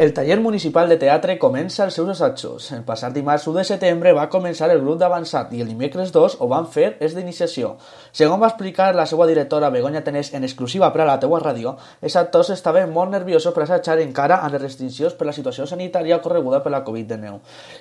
El taller municipal de teatre comença els seus assajos. El passat dimarts 1 de setembre va començar el grup d'avançat i el dimecres 2 ho van fer és d'iniciació. Segons va explicar la seva directora Begoña Tenés en exclusiva per a la teua ràdio, els actors estaven molt nerviosos per assajar encara amb les restriccions per la situació sanitària correguda per la Covid-19.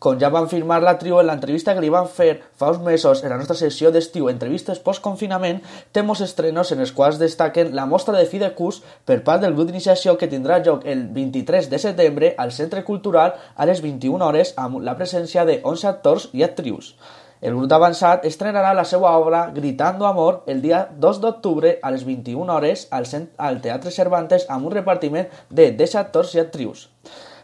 Com ja van firmar la trio en l'entrevista que li van fer fa uns mesos en la nostra sessió d'estiu entrevistes post-confinament, temos estrenos en els quals destaquen la mostra de fi de curs per part del grup d'iniciació que tindrà lloc el 23 de setembre setembre al Centre Cultural a les 21 hores amb la presència de 11 actors i actrius. El grup avançat estrenarà la seva obra Gritando Amor el dia 2 d'octubre a les 21 hores al, al Teatre Cervantes amb un repartiment de 10 actors i actrius.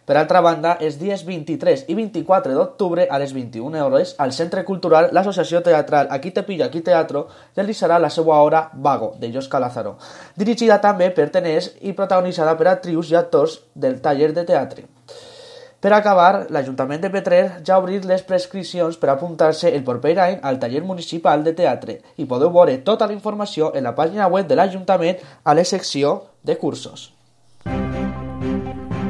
Per altra banda, els dies 23 i 24 d'octubre a les 21 hores al Centre Cultural l'Associació Teatral Aquí te pillo, aquí teatro realitzarà la seva obra Vago, de Josca Lázaro, dirigida també per teners i protagonitzada per actrius i actors del taller de teatre. Per acabar, l'Ajuntament de Petrer ja ha obrit les prescripcions per apuntar-se el proper any al taller municipal de teatre i podeu veure tota la informació en la pàgina web de l'Ajuntament a la secció de cursos.